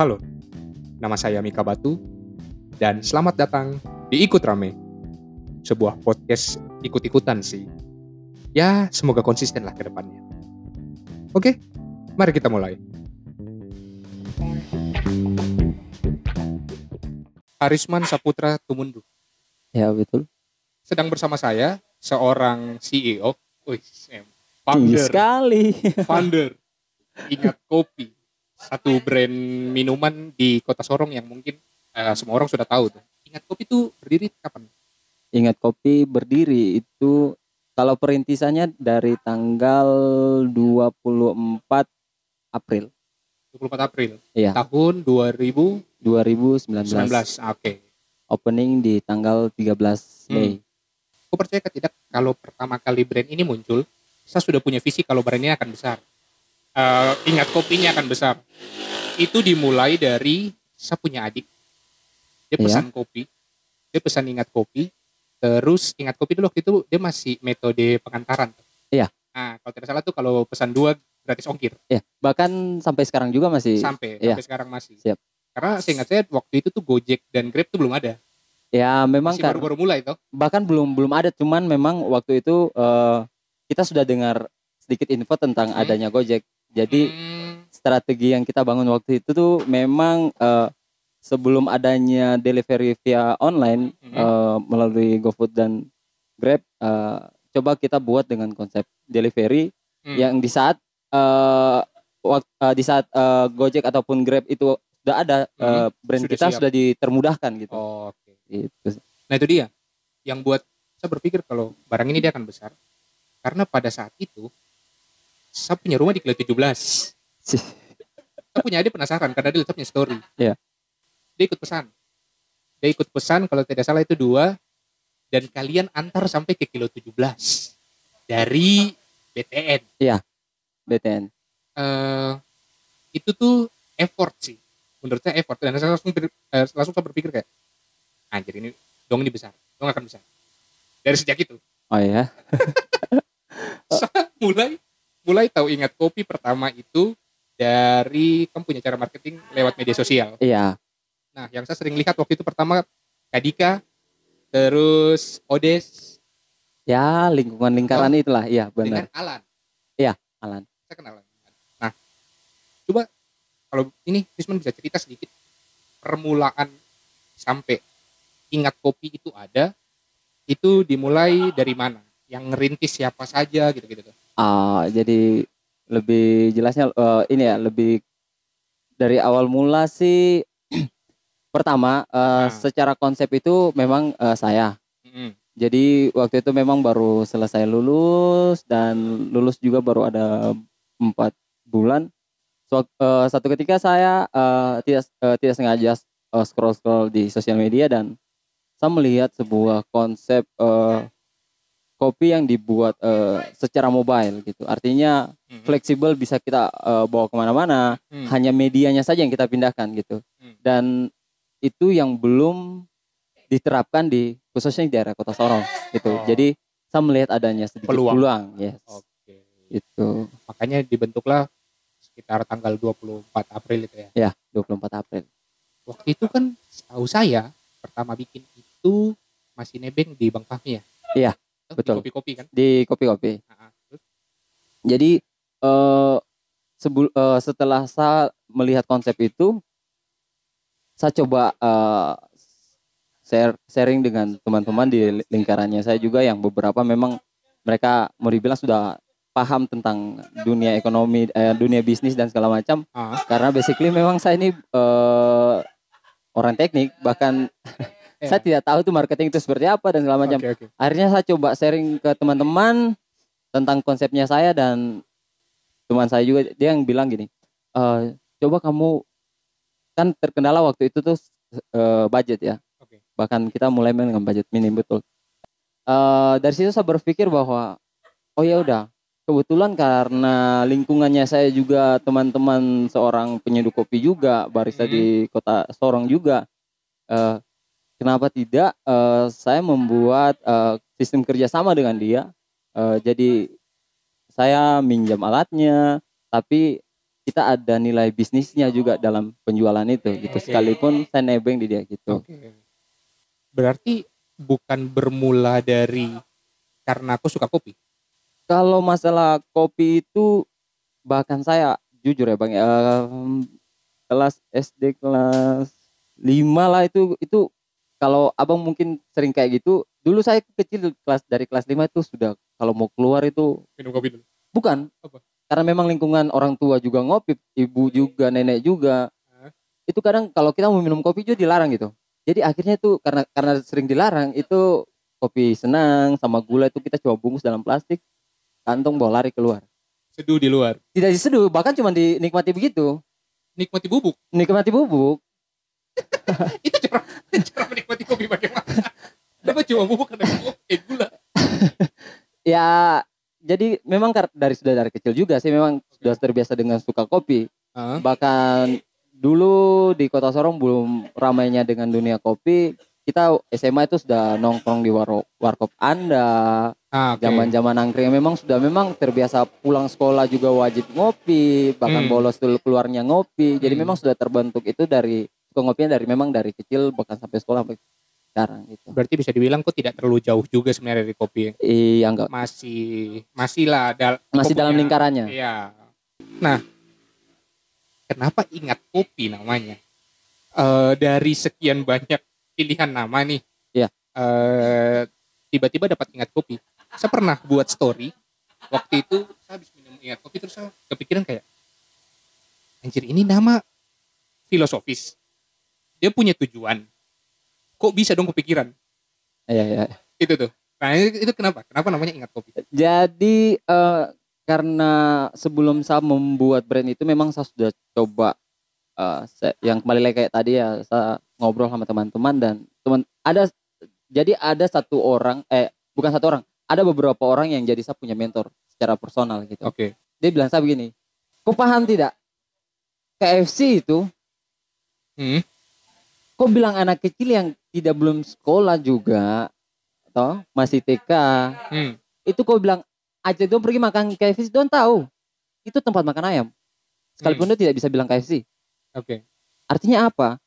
Halo, nama saya Mika Batu, dan selamat datang di Ikut Rame, sebuah podcast ikut-ikutan sih. Ya, semoga konsisten lah ke depannya. Oke, mari kita mulai. Harisman Saputra Tumundu. Ya betul. Sedang bersama saya, seorang CEO, wih, em, Tinggi founder, sekali. founder, ingat kopi, satu brand minuman di kota Sorong yang mungkin eh, semua orang sudah tahu tuh. Ingat kopi itu berdiri kapan? Ingat kopi berdiri itu kalau perintisannya dari tanggal 24 April 24 April Iya. tahun 2019. 2019. Ah, Oke. Opening di tanggal 13 Mei. Aku percaya tidak kalau pertama kali brand ini muncul, saya sudah punya visi kalau brand ini akan besar. Eh, ingat kopinya akan besar. Itu dimulai dari saya punya adik. Dia Iya. pesan kopi. Dia pesan ingat kopi. Terus ingat kopi dulu waktu itu dia masih metode pengantaran. Iya. Nah, kalau tidak salah tuh kalau pesan dua gratis ongkir Ya, bahkan sampai sekarang juga masih sampai iya. sampai sekarang masih. Siap. Karena seingat saya waktu itu tuh Gojek dan Grab tuh belum ada. ya memang kan baru-baru mulai toh. bahkan belum belum ada cuman memang waktu itu eh, kita sudah dengar sedikit info tentang Hmm. adanya Gojek. Jadi Hmm, strategi yang kita bangun waktu itu tuh memang eh, sebelum adanya delivery via online Mhm. eh, melalui GoFood dan Grab eh, coba kita buat dengan konsep delivery Hmm. yang di saat eh, wak- eh, di saat eh, Gojek ataupun Grab itu sudah ada eh, brand Sudah kita siap. sudah ditermudahkan gitu. Oh, Oke. Gitu. Nah itu dia yang buat saya berpikir kalau barang ini dia akan besar karena pada saat itu saya punya rumah di Kilo 17 saya punya adik penasaran karena dia punya story. Iya. dia ikut pesan. Dia ikut pesan kalau tidak salah itu dua dan kalian antar sampai ke Kilo 17 dari BTN BTN. eh itu tuh effort sih. Menurut saya effort. Dan saya langsung ber- eh, langsung saya berpikir kayak anjir ini dong ini besar. Dong akan besar. Dari sejak itu. Oh ya. saya mulai mulai tahu ingat kopi pertama itu dari kamu punya cara marketing lewat media sosial Iya. nah yang saya sering lihat waktu itu pertama Kadika terus Odes Ya, lingkungan lingkaran itulah. Iya, dengan benar. Alan Alan. saya kenal Alan. nah coba kalau ini Risman bisa cerita sedikit permulaan sampai ingat kopi itu ada itu dimulai dari mana yang ngerintis siapa saja gitu-gitu tuh. Ah, jadi lebih jelasnya eh, ini ya, lebih dari awal mula sih pertama Nah. eh, secara konsep itu memang eh, saya. Mm-mm. Jadi waktu itu memang baru selesai lulus dan lulus juga baru ada empat bulan. So, eh, satu ketika saya eh, tidak eh, tidak sengaja scroll scroll di sosial media dan saya melihat sebuah konsep eh, kopi yang dibuat eh, secara mobile gitu. Artinya Mm-mm. fleksibel bisa kita eh, bawa ke mana-mana. Hmm. Hanya medianya saja yang kita pindahkan gitu. Hmm. Dan itu yang belum diterapkan di khususnya di daerah Kota Sorong gitu. Oh. Jadi saya melihat adanya sedikit Peluang. peluang, yes. Oke. Itu Makanya dibentuklah sekitar tanggal 24 April itu ya. ya 24 April. Waktu itu kan tahu saya pertama bikin itu masih nebeng di Bang Fahmi ya. Iya, Oh, di betul. Kopi-kopi kan. Di kopi-kopi. Ah, ah. Terus, Jadi eh sebul- eh, setelah saya melihat konsep itu saya coba eh, share sharing dengan teman-teman di lingkarannya saya juga yang beberapa memang mereka mau dibilang sudah paham tentang dunia ekonomi, eh, dunia bisnis dan segala macam. ah, Karena basically memang saya ini eh, orang teknik, bahkan Ya. saya tidak tahu tuh marketing itu seperti apa dan segala macam. Oke oke. Akhirnya saya coba sharing ke teman-teman tentang konsepnya saya dan teman saya juga dia yang bilang gini, "Eh, coba kamu kan terkendala waktu itu tuh eh, budget ya, Oke. bahkan kita mulai main dengan budget minim betul. Eh, dari situ saya berpikir bahwa oh ya udah kebetulan karena lingkungannya saya juga teman-teman seorang penyeduh kopi juga barista Mhm. di kota Sorong juga eh, kenapa tidak eh, saya membuat eh, sistem kerjasama dengan dia? Eh, jadi saya minjam alatnya tapi kita ada nilai bisnisnya juga dalam penjualan itu gitu. Sekalipun saya nebeng di dia gitu. Oke. Berarti bukan bermula dari karena aku suka kopi. kalau masalah kopi itu bahkan saya jujur ya bang em, kelas SD kelas 5 lah itu itu kalau abang mungkin sering kayak gitu dulu saya kecil kelas dari kelas 5 itu sudah kalau mau keluar itu Minum kopi dulu. bukan Apa? karena memang lingkungan orang tua juga ngopi ibu juga nenek juga Hah? itu kadang kalau kita mau minum kopi juga dilarang gitu jadi akhirnya itu karena karena sering dilarang itu kopi senang sama gula itu kita coba bungkus dalam plastik kantong bawa lari keluar Seduh di luar. tidak diseduh bahkan cuma dinikmati begitu Nikmati bubuk. nikmati bubuk Itu cara cara menikmati kopi bagaimana? Kenapa cuma bubuk karena kopi eh, gula? ya jadi memang dari sudah dari kecil juga sih memang sudah terbiasa dengan suka kopi Hah? bahkan dulu di kota Sorong belum ramainya dengan dunia kopi kita SMA itu sudah nongkrong di waro- warkop Anda Ah, angkring memang sudah memang terbiasa pulang sekolah juga wajib ngopi bahkan Hmm. bolos dulu keluarnya ngopi jadi Hmm. memang sudah terbentuk itu dari suka ngopinya dari memang dari kecil bahkan sampai sekolah sampai sekarang gitu Berarti bisa dibilang kok tidak terlalu jauh juga sebenarnya dari kopi. iya enggak Masih masih lah dal- masih dalam punya- lingkarannya Iya. Nah, kenapa ingat kopi namanya? Eh dari sekian banyak pilihan nama nih. Iya. eh, tiba-tiba dapat ingat kopi. Saya pernah buat story. Waktu itu saya habis minum ingat kopi terus saya kepikiran kayak anjir ini nama filosofis. Dia punya tujuan. Kok bisa dong kepikiran? iya iya Itu tuh. Nah, itu itu kenapa? Kenapa namanya ingat kopi? Jadi eh, karena sebelum saya membuat brand itu memang saya sudah coba eh, saya- yang kembali lagi kayak tadi ya saya ngobrol sama teman-teman dan teman ada jadi ada satu orang eh bukan satu orang ada beberapa orang yang jadi saya punya mentor secara personal gitu. Oke. Dia bilang saya begini, kau paham tidak? KFC itu Hmm. Kok bilang anak kecil yang tidak belum sekolah juga toh masih TK Hmm. itu kau bilang aja dong pergi makan KFC don tahu itu tempat makan ayam sekalipun Hmm. dia tidak bisa bilang KFC Oke. artinya apa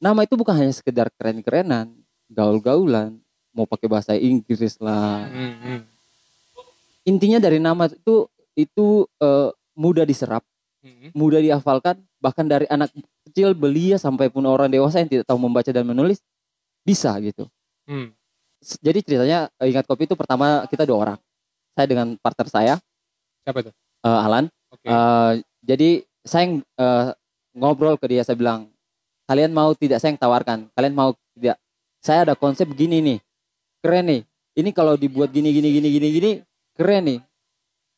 nama itu bukan hanya sekedar keren-kerenan gaul-gaulan mau pakai bahasa Inggris lah Hmm, hmm. intinya dari nama itu itu eh, mudah diserap Hmm. mudah dihafalkan bahkan dari anak kecil belia sampai pun orang dewasa yang tidak tahu membaca dan menulis bisa gitu. Hmm. Jadi ceritanya eh, ingat kopi itu pertama kita dua orang. Saya dengan partner saya. Siapa tuh? eh, Alan. Oke. Eh, jadi saya yang, eh, ngobrol ke dia saya bilang kalian mau tidak? Saya yang tawarkan kalian mau tidak? Saya ada konsep begini nih. Keren nih. Ini kalau dibuat gini gini gini gini gini keren nih.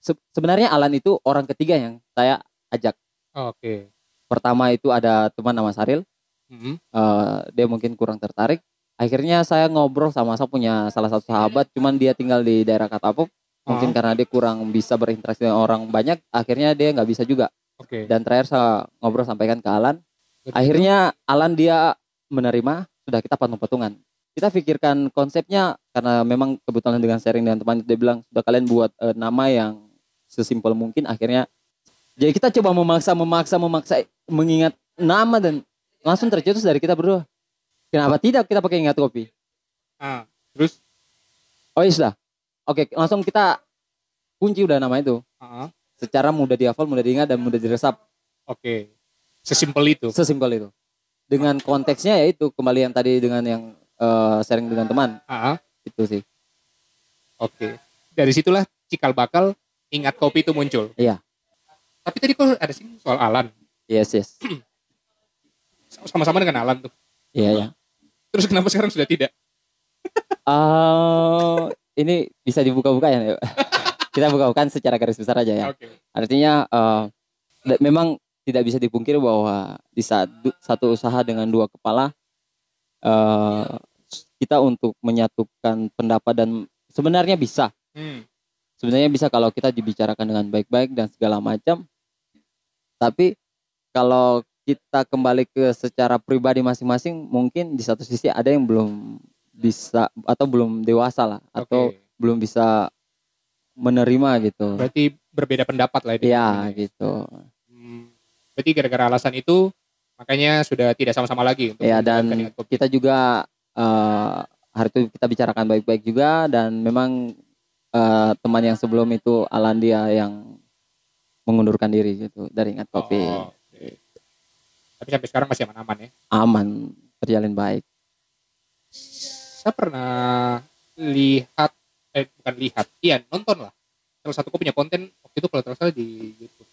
Se- sebenarnya Alan itu orang ketiga yang saya ajak. Oke. pertama itu ada teman nama Saril. Hmm. eh, dia mungkin kurang tertarik. Akhirnya saya ngobrol sama saya punya salah satu sahabat cuman dia tinggal di daerah Katapuk. Mungkin Ah, karena dia kurang bisa berinteraksi dengan orang banyak akhirnya dia nggak bisa juga. Oke. dan terakhir saya ngobrol sampaikan ke Alan. Berarti akhirnya Alan dia menerima sudah kita patung-patungan kita pikirkan konsepnya karena memang kebetulan dengan sharing dengan teman dia bilang sudah kalian buat eh, nama yang sesimpel mungkin akhirnya jadi kita coba memaksa memaksa memaksa mengingat nama dan langsung tercetus dari kita berdua. Kenapa tidak kita pakai ingat kopi? Ah, terus? Oh iya sudah. Oke langsung kita kunci udah nama itu. Ah, secara mudah dihafal mudah diingat dan mudah diresap. Oke. Sesimpel itu. sesimpel itu. Dengan konteksnya ya itu kembali yang tadi dengan yang eh, sharing dengan teman. Ah, itu sih. Oke. Dari situlah cikal bakal ingat kopi itu muncul. Iya. Tapi tadi kok ada sih soal Alan. yes yes Sama-sama dengan Alan tuh. iya ya Terus kenapa sekarang sudah tidak? Eh, ini bisa dibuka-buka ya kita buka-bukan secara garis besar aja ya Oke. artinya da- memang tidak bisa dipungkiri bahwa di saat satu usaha dengan dua kepala eh, kita untuk menyatukan pendapat dan sebenarnya bisa Hmm. sebenarnya bisa kalau kita dibicarakan dengan baik-baik dan segala macam tapi kalau kita kembali ke secara pribadi masing-masing mungkin di satu sisi ada yang belum bisa atau belum dewasa lah atau belum bisa menerima gitu. Berarti berbeda pendapat lah ya gitu. Hmm. Berarti gara-gara alasan itu makanya sudah tidak sama-sama lagi untuk Ya menjalankan dan kita juga eh, hari itu kita bicarakan baik-baik juga dan memang eh, teman yang sebelum itu Alandia yang mengundurkan diri gitu dari Ingat Kopi. Oh, oke. Tapi sampai sekarang masih aman-aman ya. Aman, terjalin baik. Saya pernah lihat eh bukan lihat, iya nonton lah. Salah satu punya konten waktu itu kalau salah di YouTube.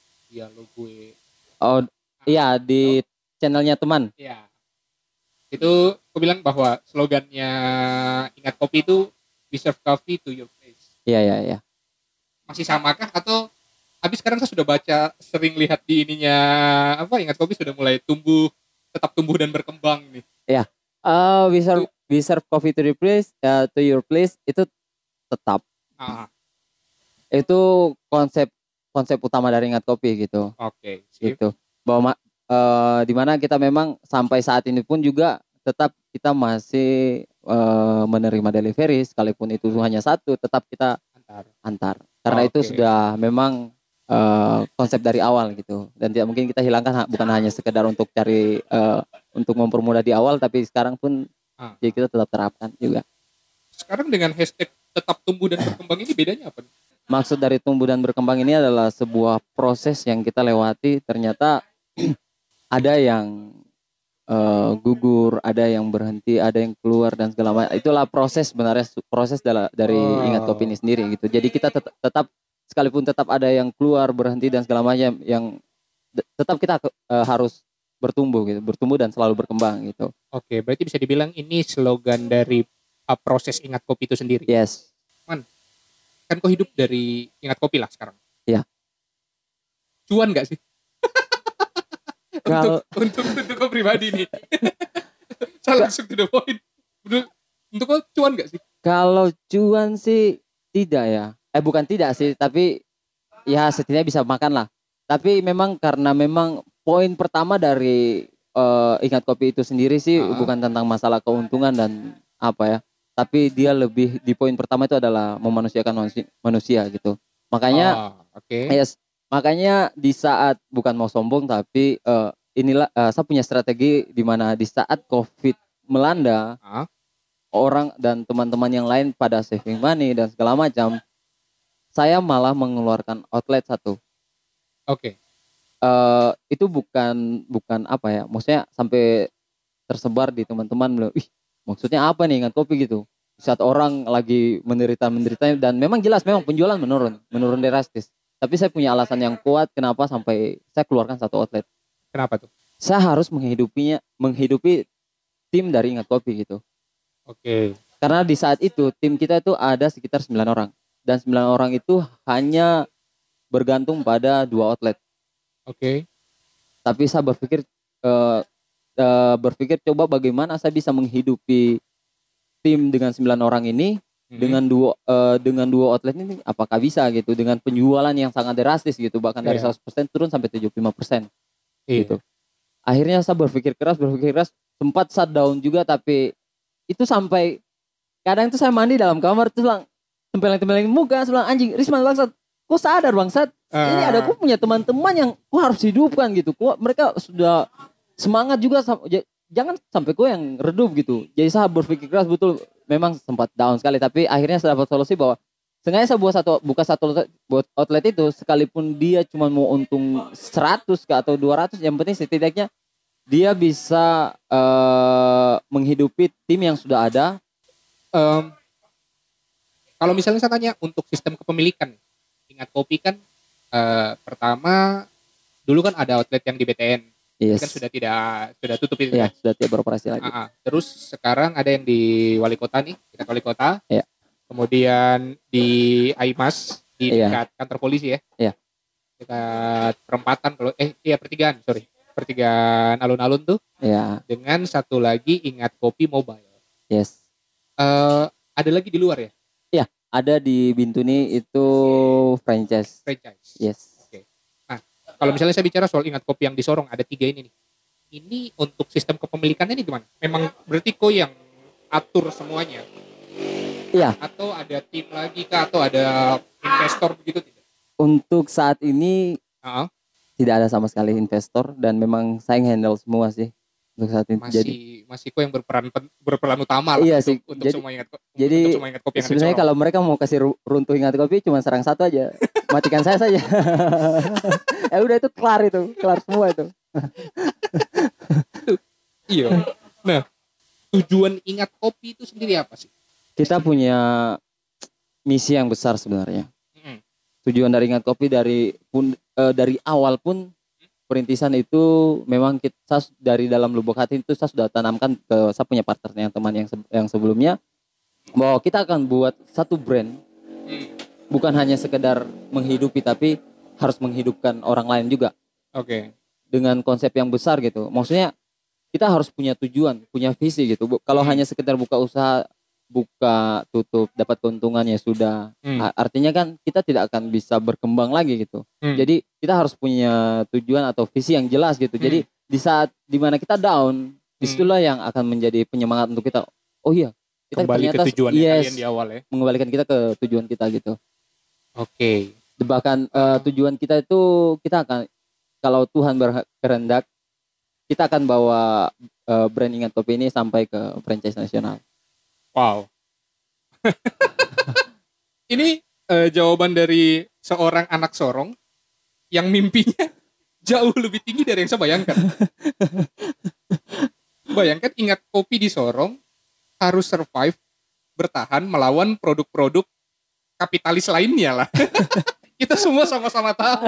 Lo gue. Oh, iya di channelnya teman. Iya. Itu aku bilang bahwa slogannya ingat kopi itu we serve coffee to your face. Iya, iya, iya. Masih samakah atau habis sekarang saya sudah baca sering lihat di ininya apa ingat kopi sudah mulai tumbuh tetap tumbuh dan berkembang nih. Eh, we serve we serve coffee to your place, eh, to your place itu tetap Ah, itu konsep konsep utama dari Ingat Kopi gitu. oke. sip. gitu bahwa ma- eh, di mana kita memang sampai saat ini pun juga tetap kita masih eh, menerima delivery sekalipun itu hanya satu tetap kita Antar. antar karena itu Oke. sudah memang eh, konsep dari awal gitu dan tidak mungkin kita hilangkan bukan hanya sekedar untuk cari eh, untuk mempermudah di awal tapi sekarang pun Ah. ya kita tetap terapkan juga Sekarang dengan hashtag tetap tumbuh dan berkembang ini bedanya apa? maksud dari tumbuh dan berkembang ini adalah sebuah proses yang kita lewati ternyata ada yang eh, gugur, ada yang berhenti, ada yang keluar dan segala macam. Itulah proses sebenarnya proses dari Oh. ingat kopi ini sendiri gitu. Jadi kita tet- tetap sekalipun tetap ada yang keluar, berhenti dan segala macam yang tetap kita eh, harus bertumbuh gitu, bertumbuh dan selalu berkembang gitu. Oke, berarti bisa dibilang ini slogan dari uh, proses ingat kopi itu sendiri. Yes. Kan kau hidup dari ingat kopi lah sekarang. Iya. Cuan nggak sih? Kalau- untuk, untuk untuk kau pribadi nih. Saya langsung to the point. Untuk, untuk kau cuan nggak sih? Kalau cuan sih tidak ya. Eh bukan tidak sih, tapi ya setidaknya bisa makan lah. Tapi memang karena memang poin pertama dari eh, ingat kopi itu sendiri sih Ah. bukan tentang masalah keuntungan dan apa ya. Tapi dia lebih di poin pertama itu adalah memanusiakan manusia, manusia gitu. Makanya Oh, oke. Yes, makanya di saat bukan mau sombong tapi eh, inilah eh, saya punya strategi di mana di saat COVID melanda Ah. orang dan teman-teman yang lain pada saving money dan segala macam, saya malah mengeluarkan outlet satu. Oke. Eh, itu bukan bukan apa ya, maksudnya sampai tersebar di teman-teman bilang, ih maksudnya apa nih ingat kopi gitu. Saat orang lagi menderita menderita dan memang jelas memang penjualan menurun, menurun drastis. Tapi saya punya alasan yang kuat kenapa sampai saya keluarkan satu outlet. Kenapa tuh? Saya harus menghidupinya, menghidupi tim dari Ingat Kopi gitu. Oke. Karena di saat itu tim kita itu ada sekitar 9 orang dan 9 orang itu hanya bergantung pada dua outlet. Oke. Tapi saya berpikir eh, eh, berpikir coba bagaimana saya bisa menghidupi tim dengan 9 orang ini Hmm. dengan dua eh, dengan dua outlet ini apakah bisa gitu dengan penjualan yang sangat drastis gitu bahkan dari Iya. 100% turun sampai 75% Iya. gitu. Akhirnya saya berpikir keras, berpikir keras, sempat shutdown juga tapi itu sampai kadang tuh saya mandi dalam kamar tuh bilang tempeleng-tempeleng muka, bilang anjing Risman bangsat, kok sadar bangsat, ini Ah. ada aku punya teman-teman yang kok harus hidupkan gitu, kok mereka sudah semangat juga jangan sampai kok yang redup gitu. Jadi saya berpikir keras betul, memang sempat down sekali tapi akhirnya saya dapat solusi bahwa sengaja saya buat satu buka satu outlet, buat outlet itu sekalipun dia cuma mau untung 100 ke atau 200 yang penting setidaknya dia bisa eh, menghidupi tim yang sudah ada Em, kalau misalnya saya tanya untuk sistem kepemilikan, ingat kopi kan eh, pertama dulu kan ada outlet yang di BTN, ini yes kan sudah tidak sudah tutup itu. ya kan? sudah tidak beroperasi lagi Ah, ah. Terus sekarang ada yang di wali kota nih, dekat wali kota. Iya. Kemudian di Aimas di Iya. dekat kantor polisi ya. Iya. Dekat perempatan kalau eh iya pertigaan, sorry. Pertigaan alun-alun tuh ya dengan satu lagi ingat kopi mobile. yes Eh ada lagi di luar ya, ada di Bintuni itu franchise franchise. yes Kalau misalnya saya bicara soal ingat kopi yang di Sorong ada tiga ini nih. Ini untuk sistem kepemilikannya ini gimana? Memang berarti kok yang atur semuanya? Iya. Atau ada tim lagi kah? Atau ada investor begitu tidak? untuk saat ini Ah, tidak ada sama sekali investor dan memang saya yang handle semua sih untuk saat ini. Masih Jadi masih kok yang berperan berperan utama lah Iya untuk, sih. untuk Jadi- semua ingat jadi untuk ingat kopi yang sebenarnya kalau mereka mau kasih ru- runtuh ingat kopi cuma serang satu aja, matikan saya saja. eh udah itu kelar itu, kelar semua itu. Iya. Nah, tujuan ingat kopi itu sendiri apa sih? Kita punya misi yang besar sebenarnya. Mm-mm. Tujuan dari ingat kopi dari pun eh, dari awal pun perintisan itu memang kita dari dalam lubuk hati itu saya sudah tanamkan ke saya punya partner yang teman yang se- yang sebelumnya bahwa kita akan buat satu brand bukan hanya sekedar menghidupi tapi harus menghidupkan orang lain juga Oke. dengan konsep yang besar gitu. Maksudnya kita harus punya tujuan, punya visi gitu. Kalau Hmm. hanya sekedar buka usaha, buka tutup, dapat keuntungan ya sudah. Hmm. Artinya kan kita tidak akan bisa berkembang lagi gitu. Hmm. Jadi kita harus punya tujuan atau visi yang jelas gitu. Hmm. Jadi di saat di mana kita down, di situlah yang akan menjadi penyemangat untuk kita. Oh iya, kita kembali ke tujuan yes, kalian di awal ya. mengembalikan kita ke tujuan kita gitu. Oke. Bahkan eh, tujuan kita itu kita akan kalau Tuhan berkehendak kita akan bawa eh, brand ingat kopi ini sampai ke franchise nasional. Wow. Ini eh, jawaban dari seorang anak sorong yang mimpinya jauh lebih tinggi dari yang saya bayangkan. Bayangkan ingat kopi di Sorong harus survive bertahan melawan produk-produk kapitalis lainnya lah. Kita semua sama-sama tahu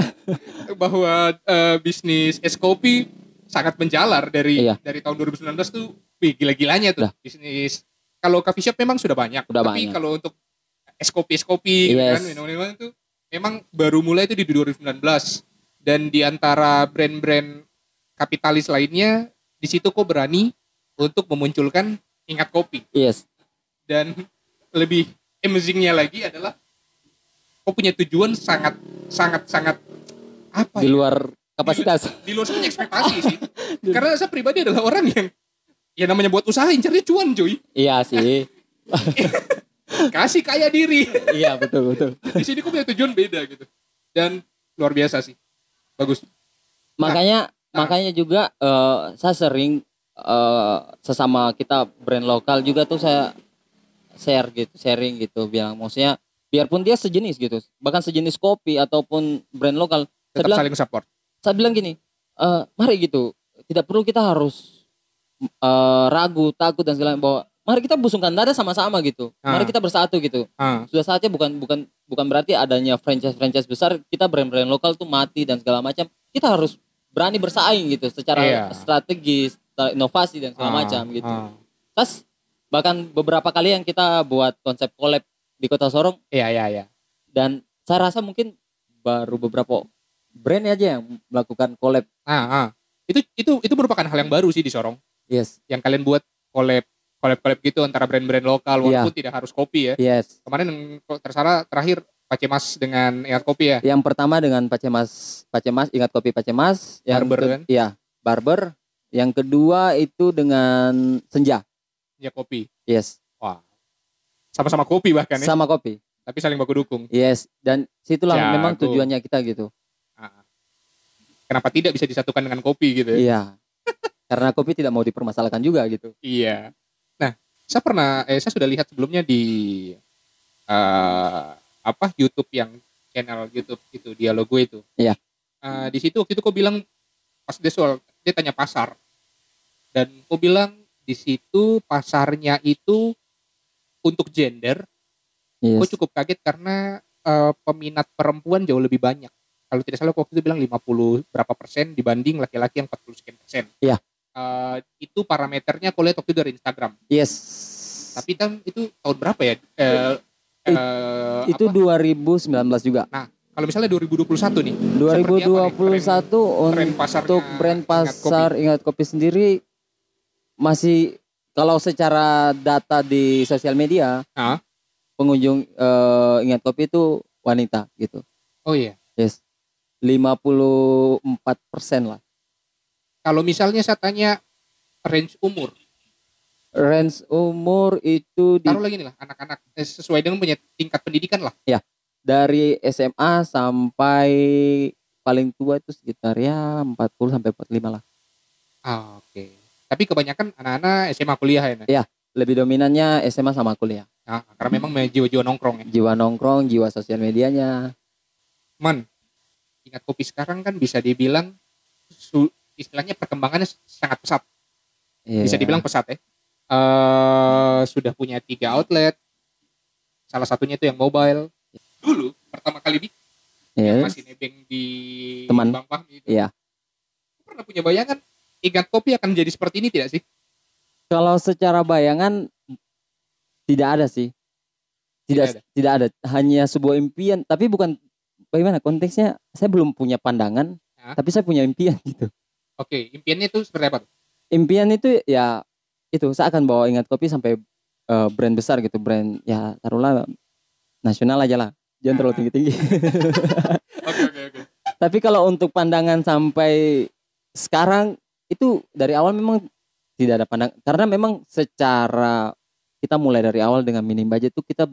bahwa eh, bisnis es kopi sangat menjalar dari Iya. dari tahun 2019 tuh wih, gila-gilanya tuh Dah. bisnis. Kalau coffee shop memang sudah banyak, Sudah tapi banyak. kalau untuk es kopi es kopi Yes. kan minuman-minuman itu memang baru mulai itu di 2019 dan di antara brand-brand kapitalis lainnya di situ kok berani untuk memunculkan ingat kopi Yes. dan lebih amazingnya lagi adalah kok punya tujuan sangat sangat sangat apa Di ya? luar kapasitas. di luar semuanya ekspektasi sih karena saya pribadi adalah orang yang ya namanya buat usaha incarnya cuan cuy iya sih. kasih kaya diri iya betul betul. di sini kok punya tujuan beda gitu dan luar biasa sih bagus Makanya Nah. makanya juga eh, saya sering eh, sesama kita brand lokal juga tuh saya share gitu, sharing gitu bilang maksudnya biarpun dia sejenis gitu, bahkan sejenis kopi ataupun brand lokal, saya tetap bilang saling support saya bilang gini, eh, mari gitu, tidak perlu kita harus eh, ragu, takut dan segala bahwa mari kita busungkan dada sama-sama gitu, mari Ah. kita bersatu gitu. ah Sudah saatnya bukan bukan bukan berarti adanya franchise-franchise besar kita brand-brand lokal tuh mati dan segala macam. Kita harus berani bersaing gitu secara Iya. strategis, inovasi dan segala ah, macam gitu. ah. Terus bahkan beberapa kali yang kita buat konsep collab di Kota Sorong iya iya iya dan saya rasa mungkin baru beberapa brand aja yang melakukan collab. ah ah itu itu itu merupakan hal yang baru sih di Sorong Yes. yang kalian buat collab collab collab gitu antara brand-brand lokal Iya. walaupun tidak harus kopi ya Yes. kemarin yang tersalah terakhir Pacemas dengan Ingat Kopi ya Yang pertama dengan Pacemas, Pacemas ingat kopi Pacemas, yang Barber ke- kan? Iya, Barber. Yang kedua itu dengan Senja. ya kopi Yes, wah sama-sama kopi bahkan ya sama kopi. tapi saling baku dukung Yes, dan situlah Jago. memang tujuannya kita gitu. Ah. kenapa tidak bisa disatukan dengan kopi gitu ya Iya. Karena kopi tidak mau dipermasalahkan juga gitu. Iya. Nah, saya pernah, eh, saya sudah lihat sebelumnya di eh, apa YouTube yang channel YouTube itu dialog gue itu. Iya. Eh, di situ waktu itu kau bilang pas dia soal dia tanya pasar dan kau bilang di situ pasarnya itu untuk gender. Yes. Kau cukup kaget karena eh, peminat perempuan jauh lebih banyak. Kalau tidak salah waktu itu bilang 50 berapa persen dibanding laki-laki yang 40 sekian persen. Iya. Eh, itu parameternya kau lihat waktu dari Instagram. Yes. Tapi kan itu tahun berapa ya? Eh, eh, itu apa? 2019 juga. kalau misalnya 2021 nih. 2021 Tren untuk pasarnya brand Ingat Kopi. pasar ingat kopi sendiri masih kalau secara data di sosial media Ah. pengunjung eh, ingat kopi itu wanita gitu. Oh iya. Yes. 54 persen lah. Kalau misalnya saya tanya range umur, Range umur itu di, taruh lagi nih lah anak-anak eh, sesuai dengan punya tingkat pendidikan lah. dari SMA sampai paling tua itu sekitar ya 40 sampai 45 lah. Ah, oke. Tapi kebanyakan anak-anak SMA kuliah ya. Nah? Iya. Lebih dominannya SMA sama kuliah. Nah, karena memang jiwa-jiwa nongkrong ya. Jiwa nongkrong, jiwa sosial medianya. Man, ingat kopi sekarang kan bisa dibilang su- istilahnya perkembangannya sangat pesat. Bisa Iya. dibilang pesat ya. eh sudah punya tiga outlet. Salah satunya itu yang mobile. Dulu pertama kali bikin Iya. yang masih nebeng di Teman. Bang Fahmi itu. Iya. Pernah punya bayangan ingat kopi akan jadi seperti ini tidak sih? Kalau secara bayangan tidak ada sih. Tidak Tidak tidak ada. Hanya sebuah impian, tapi bukan bagaimana konteksnya? Saya belum punya pandangan, Hah? tapi saya punya impian gitu. Oke, impiannya itu seperti apa? Impian itu ya itu saya akan bawa ingat kopi sampai eh, brand besar gitu, brand ya taruhlah nasional aja lah. Jangan terlalu tinggi-tinggi. Oke, oke, oke. tapi kalau untuk pandangan sampai sekarang itu dari awal memang tidak ada pandang karena memang secara kita mulai dari awal dengan minim budget itu kita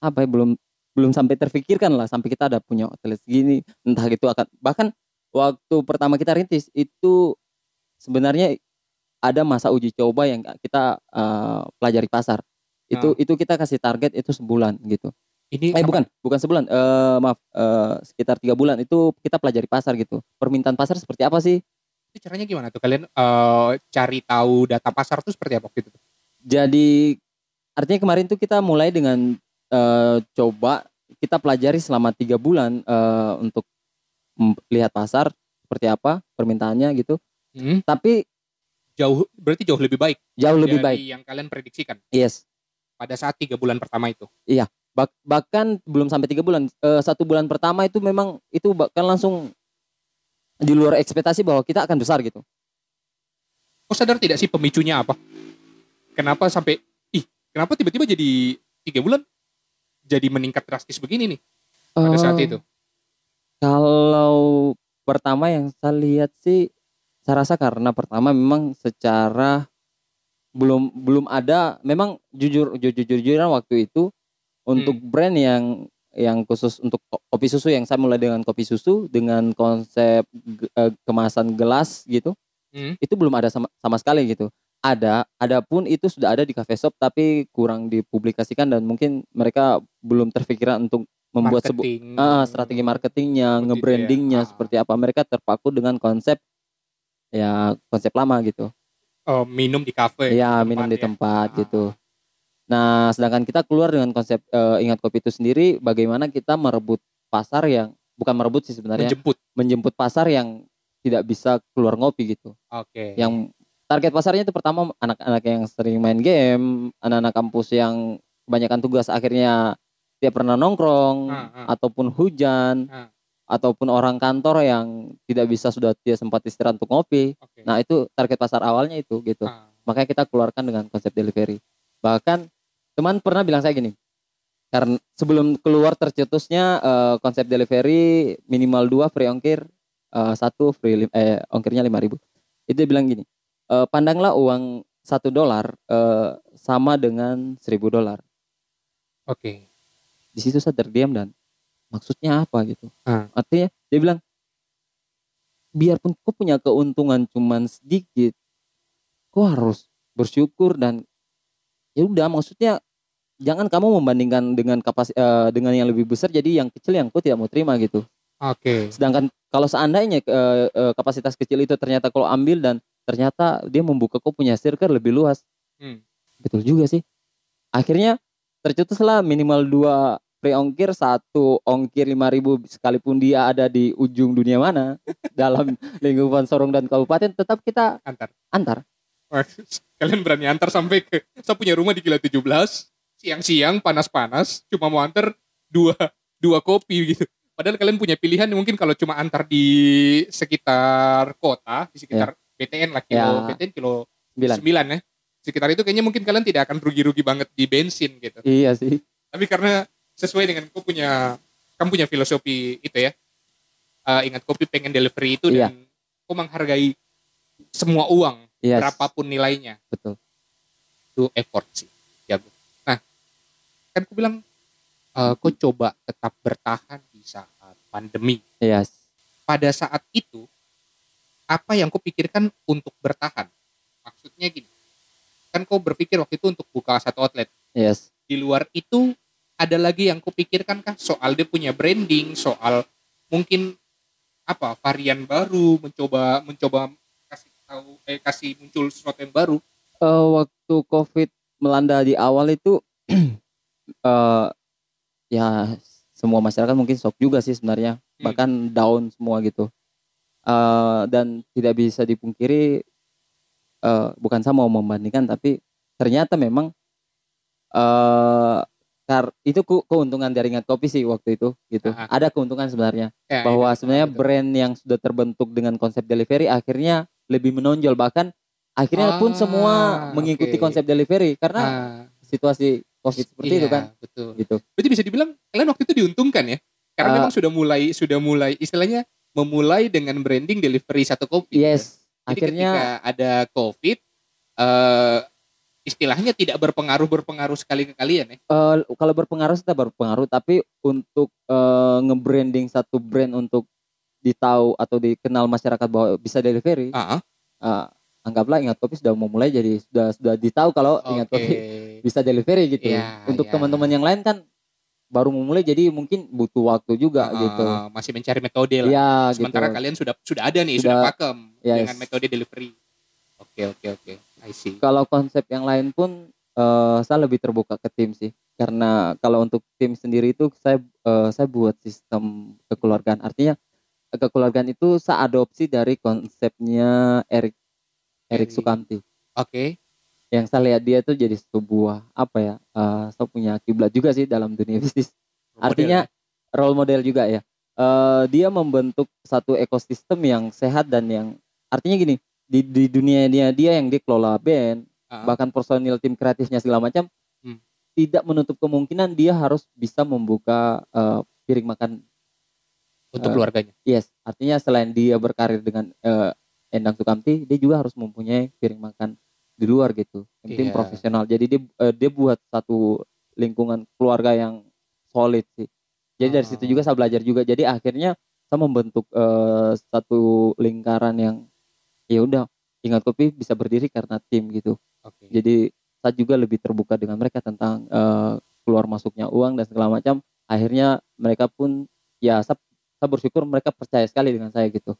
apa ya belum belum sampai terfikirkan lah sampai kita ada punya hotel segini entah itu akan bahkan waktu pertama kita rintis itu sebenarnya ada masa uji coba yang kita eh, pelajari pasar itu itu kita kasih target itu sebulan gitu Ini eh bukan bukan sebulan eh maaf eh, sekitar tiga bulan itu kita pelajari pasar gitu permintaan pasar seperti apa sih itu caranya gimana tuh? Kalian eh, cari tahu data pasar tuh seperti apa waktu itu? tuh? jadi artinya kemarin tuh kita mulai dengan eh, coba kita pelajari selama tiga bulan eh, untuk melihat pasar seperti apa permintaannya gitu. Hmm, tapi jauh berarti jauh lebih baik. Jauh lebih dari baik. yang kalian prediksikan. Yes. Pada saat tiga bulan pertama itu. Bak- bahkan belum sampai tiga bulan Eh, satu bulan pertama itu memang itu bahkan langsung di luar ekspektasi bahwa kita akan besar gitu. Kau sadar tidak sih pemicunya apa? Kenapa sampai ih kenapa tiba-tiba jadi tiga bulan? Jadi meningkat drastis begini nih pada saat Eh, itu? Kalau pertama yang saya lihat sih, saya rasa karena pertama memang secara belum belum ada, memang jujur jujur jujuran waktu itu untuk Hmm. brand yang yang khusus untuk ko- kopi susu yang saya mulai dengan kopi susu dengan konsep eh, kemasan gelas gitu, Hmm. itu belum ada sama sama sekali gitu. Ada, adapun itu sudah ada di cafe shop tapi kurang dipublikasikan dan mungkin mereka belum terpikiran untuk membuat sebuah. Ah, strategi marketingnya, ya. nge-brandingnya Ah. seperti apa. Mereka terpaku dengan konsep ya konsep lama gitu. Eh, minum di kafe. ya minum di ya. tempat Ah. gitu. Nah, sedangkan kita keluar dengan konsep eh, ingat kopi itu sendiri, bagaimana kita merebut pasar yang bukan merebut sih sebenarnya, Menjemput. menjemput pasar yang tidak bisa keluar ngopi gitu. Oke. Yang target pasarnya itu pertama anak-anak yang sering main game, anak-anak kampus yang kebanyakan tugas akhirnya tidak pernah nongkrong Ah, ah. ataupun hujan Ah. ataupun orang kantor yang tidak bisa sudah tidak sempat istirahat untuk ngopi. Oke. Nah, itu target pasar awalnya itu gitu. Ah. Makanya kita keluarkan dengan konsep delivery. Bahkan teman pernah bilang saya gini. Karena sebelum keluar tercetusnya eh, konsep delivery minimal dua free ongkir, eh, satu free lim- eh, ongkirnya 5000 Itu dia bilang gini. Eh, pandanglah uang satu dolar eh, sama dengan seribu dolar. Oke. Di situ saya terdiam dan maksudnya apa gitu. Ah. Artinya dia bilang biarpun kau punya keuntungan cuman sedikit, kau harus bersyukur dan ya udah maksudnya jangan kamu membandingkan dengan kapas eh, dengan yang lebih besar jadi yang kecil yang kau tidak mau terima gitu. Oke. Sedangkan kalau seandainya eh, eh, kapasitas kecil itu ternyata kalau ambil dan ternyata dia membuka kau punya circle lebih luas. Hmm. Betul juga sih. Akhirnya tercetuslah minimal dua free ongkir satu ongkir 5000 sekalipun dia ada di ujung dunia mana dalam lingkungan Sorong dan kabupaten tetap kita Antar. antar. Kalian berani antar sampai ke saya punya rumah di Kila 17 siang-siang panas-panas cuma mau antar dua dua kopi gitu. Padahal kalian punya pilihan mungkin kalau cuma antar di sekitar kota, di sekitar BTN lah kilo Ya. BTN kilo Sembilan. 9 ya. Sekitar itu kayaknya mungkin kalian tidak akan rugi-rugi banget di bensin gitu. Iya sih. Tapi karena sesuai dengan kau punya kamu punya filosofi itu ya. eh, ingat kopi pengen delivery itu Iya. dan kau menghargai semua uang Iya. berapapun nilainya Betul. itu effort sih jago nah kan aku bilang eh kau coba tetap bertahan di saat pandemi Iya. pada saat itu apa yang kau pikirkan untuk bertahan? Maksudnya gini, kan kau berpikir waktu itu untuk buka satu outlet. yes Di luar itu ada lagi yang kau pikirkan kah soal dia punya branding, soal mungkin apa varian baru, mencoba mencoba kasih tahu eh kasih muncul sesuatu yang baru. Eh, waktu covid melanda di awal itu eh ya semua masyarakat mungkin shock juga sih sebenarnya Hmm. bahkan down semua gitu Eh dan tidak bisa dipungkiri eh bukan saya mau membandingkan tapi ternyata memang eh kar itu keuntungan dari Ingat Kopi sih waktu itu gitu Ah. ada keuntungan sebenarnya Ya, bahwa iya, sebenarnya betul. brand yang sudah terbentuk dengan konsep delivery akhirnya lebih menonjol bahkan akhirnya pun semua Ah, mengikuti oke. konsep delivery karena Ah, situasi covid seperti itu iya, kan Betul. gitu Berarti bisa dibilang kalian waktu itu diuntungkan ya? Karena Eh, memang sudah mulai sudah mulai istilahnya memulai dengan branding delivery satu kopi. yes Jadi akhirnya ketika ada covid eh istilahnya tidak berpengaruh berpengaruh sekali ke kalian ya. eh, kalau berpengaruh tetap berpengaruh tapi untuk eh, nge-branding satu brand untuk ditahu atau dikenal masyarakat bahwa bisa delivery Ah, eh, anggaplah Ingat Kopi sudah memulai jadi sudah sudah ditahu kalau Ingat oke. Kopi bisa delivery gitu Iya, untuk iya. teman-teman yang lain kan baru memulai jadi mungkin butuh waktu juga Ah, gitu Masih mencari metode lah. ya Sementara gitu kalian sudah sudah ada nih, sudah, Sudah, pakem yes. dengan metode delivery. Oke, oke, oke. I see. kalau konsep yang lain pun eh, saya lebih terbuka ke tim sih karena kalau untuk tim sendiri itu saya eh, saya buat sistem kekeluargaan artinya kekeluargaan itu saya adopsi dari konsepnya Erik Erik. Sukamti Oke. Yang saya lihat dia itu jadi sebuah apa ya eh, saya punya kiblat juga sih dalam dunia bisnis. Artinya role model juga ya. Eh, dia membentuk satu ekosistem yang sehat dan yang artinya gini di, di dunia dia dia yang dia kelola band Ah, bahkan personil tim kreatifnya segala macam Hmm. tidak menutup kemungkinan dia harus bisa membuka eh, piring makan. Untuk eh, keluarganya. yes artinya selain dia berkarir dengan eh, Endang Sukamti dia juga harus mempunyai piring makan di luar gitu. Yang penting Iya. profesional. Jadi dia eh, dia buat satu lingkungan keluarga yang solid sih. Jadi dari situ Ah. juga saya belajar juga. Jadi akhirnya saya membentuk eh, satu lingkaran yang ya udah ingat kopi bisa berdiri karena tim gitu. Oke. jadi saya juga lebih terbuka dengan mereka tentang eh, keluar masuknya uang dan segala macam. Akhirnya mereka pun ya saya, saya bersyukur mereka percaya sekali dengan saya gitu.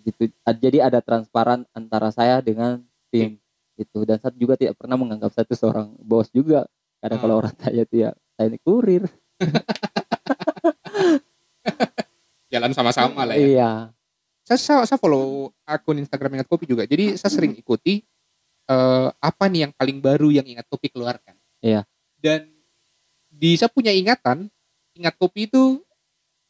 Gitu. A- jadi ada transparan antara saya dengan tim gitu dan saya juga tidak pernah menganggap saya itu seorang bos juga kadang kalau Ah. orang tanya tuh ya saya ini kurir Jalan sama-sama lah ya. iya saya, saya, saya follow akun Instagram Ingat Kopi juga. Jadi saya sering ikuti eh, apa nih yang paling baru yang Ingat Kopi keluarkan. Iya. Dan di saya punya ingatan, Ingat Kopi itu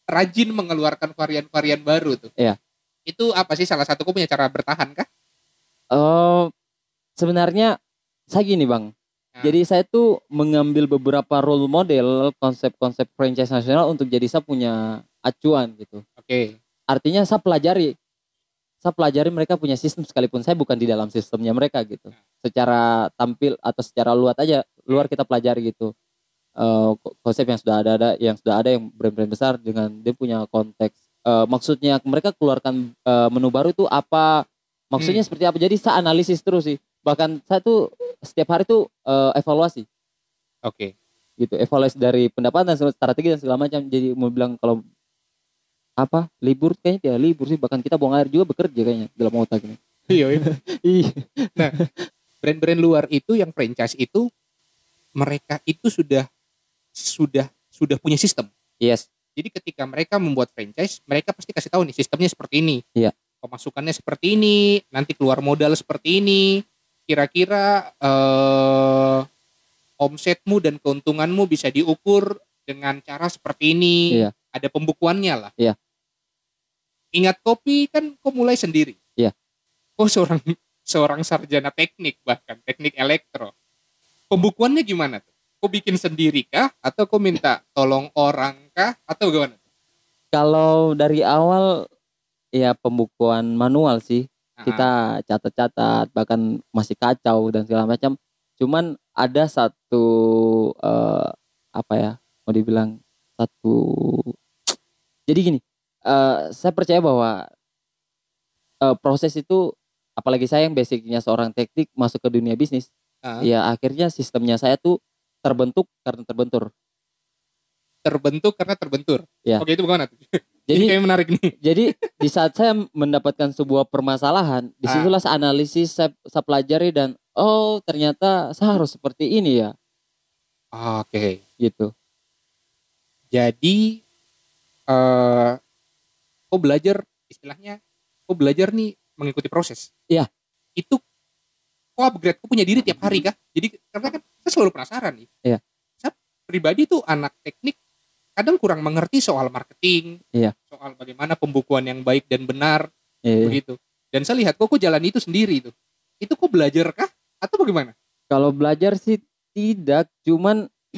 rajin mengeluarkan varian-varian baru tuh. Iya. Itu apa sih salah satu punya cara bertahan kah? Eh sebenarnya saya gini bang Nah. Jadi saya tuh mengambil beberapa role model konsep-konsep franchise nasional untuk jadi saya punya acuan gitu. Oke. Artinya saya pelajari, saya pelajari mereka punya sistem sekalipun saya bukan di dalam sistemnya mereka gitu. Secara tampil atau secara luar aja, luar kita pelajari gitu. Ko- konsep yang sudah ada ada, yang sudah ada yang brand-brand besar dengan dia punya konteks. Eh, maksudnya mereka keluarkan eh, menu baru itu apa? Maksudnya seperti apa? Jadi saya analisis terus sih. Bahkan saya tuh setiap hari tuh eh, evaluasi Oke. gitu evaluasi dari pendapatan strategi dan segala macam jadi mau bilang kalau apa libur kayaknya tidak libur sih bahkan kita buang air juga bekerja kayaknya dalam otak ini Iya. iya. Ih, Brand-brand luar itu yang franchise itu mereka itu sudah sudah sudah punya sistem. yes Jadi ketika mereka membuat franchise, mereka pasti kasih tahu nih sistemnya seperti ini. Iya. Pemasukannya seperti ini, nanti keluar modal seperti ini. Kira-kira eh, omsetmu dan keuntunganmu bisa diukur dengan cara seperti ini. Iya. Ada pembukuannya lah. Iya. Ingat kopi kan kau mulai sendiri. Iya. Kau seorang seorang sarjana teknik bahkan teknik elektro. Pembukuannya gimana tuh? Kau bikin sendiri kah? Atau kau minta tolong orang kah? Atau gimana? kalau dari awal ya pembukuan manual sih Kita catat-catat bahkan masih kacau dan segala macam cuman ada satu eh, apa ya mau dibilang satu jadi gini eh, saya percaya bahwa eh, proses itu apalagi saya yang basicnya seorang teknik masuk ke dunia bisnis Ah. ya akhirnya sistemnya saya tuh terbentuk karena terbentur Terbentuk karena terbentur. Ya. Oke itu bagaimana jadi kayak menarik nih. jadi di saat saya mendapatkan sebuah permasalahan Ah. di situlah saya analisis saya, saya pelajari dan oh ternyata saya harus seperti ini ya Oke. gitu Jadi eh kau belajar istilahnya kau belajar nih mengikuti proses. Iya. Itu kau upgrade kau punya diri tiap hari kah? Jadi karena kan saya selalu penasaran nih. Iya. Saya pribadi tuh anak teknik kadang kurang mengerti soal marketing, Iya. soal bagaimana pembukuan yang baik dan benar Eh, begitu. Dan saya lihat kok kok jalan itu sendiri itu. Itu kok belajar kah atau bagaimana? kalau belajar sih tidak cuman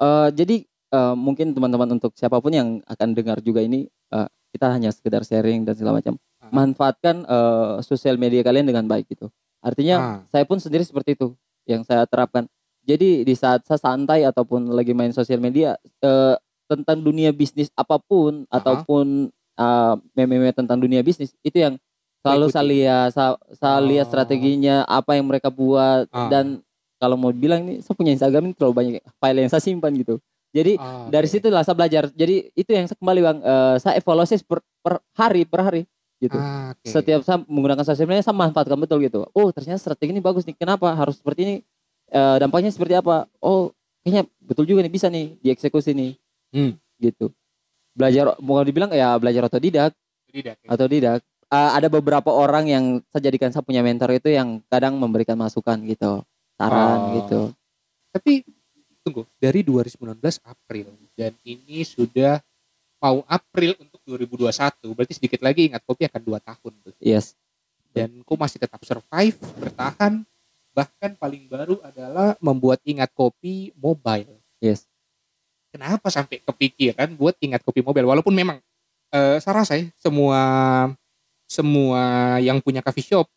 eh, jadi eh, mungkin teman-teman untuk siapa pun yang akan dengar juga ini eh, kita hanya sekedar sharing dan segala macam Ah. manfaatkan eh, sosial media kalian dengan baik gitu artinya Ah. saya pun sendiri seperti itu yang saya terapkan jadi di saat saya santai ataupun lagi main sosial media eh, tentang dunia bisnis apa pun Aha. ataupun eh, meme-meme tentang dunia bisnis itu yang selalu saya lihat saya, saya lihat Oh. strateginya apa yang mereka buat Ah. dan kalau mau bilang nih saya punya Instagram ini terlalu banyak file yang saya simpan gitu jadi Ah, dari oke. situlah saya belajar jadi itu yang saya kembali bang eh, saya evaluasi per, per hari per hari gitu oke. setiap saya menggunakan sosial media saya manfaatkan betul gitu oh ternyata strategi ini bagus nih kenapa harus seperti ini Eh, dampaknya seperti apa oh kayaknya betul juga nih bisa nih dieksekusi nih Hmm. gitu belajar mau dibilang ya belajar otodidak Tidak, ya. otodidak Eh, ada beberapa orang yang saya jadikan saya punya mentor itu yang kadang memberikan masukan gitu saran Oh. gitu Tapi tunggu, dari 2019 April dan ini sudah mau April untuk 2021, berarti sedikit lagi ingat kopi akan dua tahun tuh. yes Dan kok masih tetap survive, bertahan, bahkan paling baru adalah membuat ingat kopi mobile. yes Kenapa sampai kepikiran buat ingat kopi mobile? Walaupun memang eh saya rasa ya, semua semua yang punya coffee shop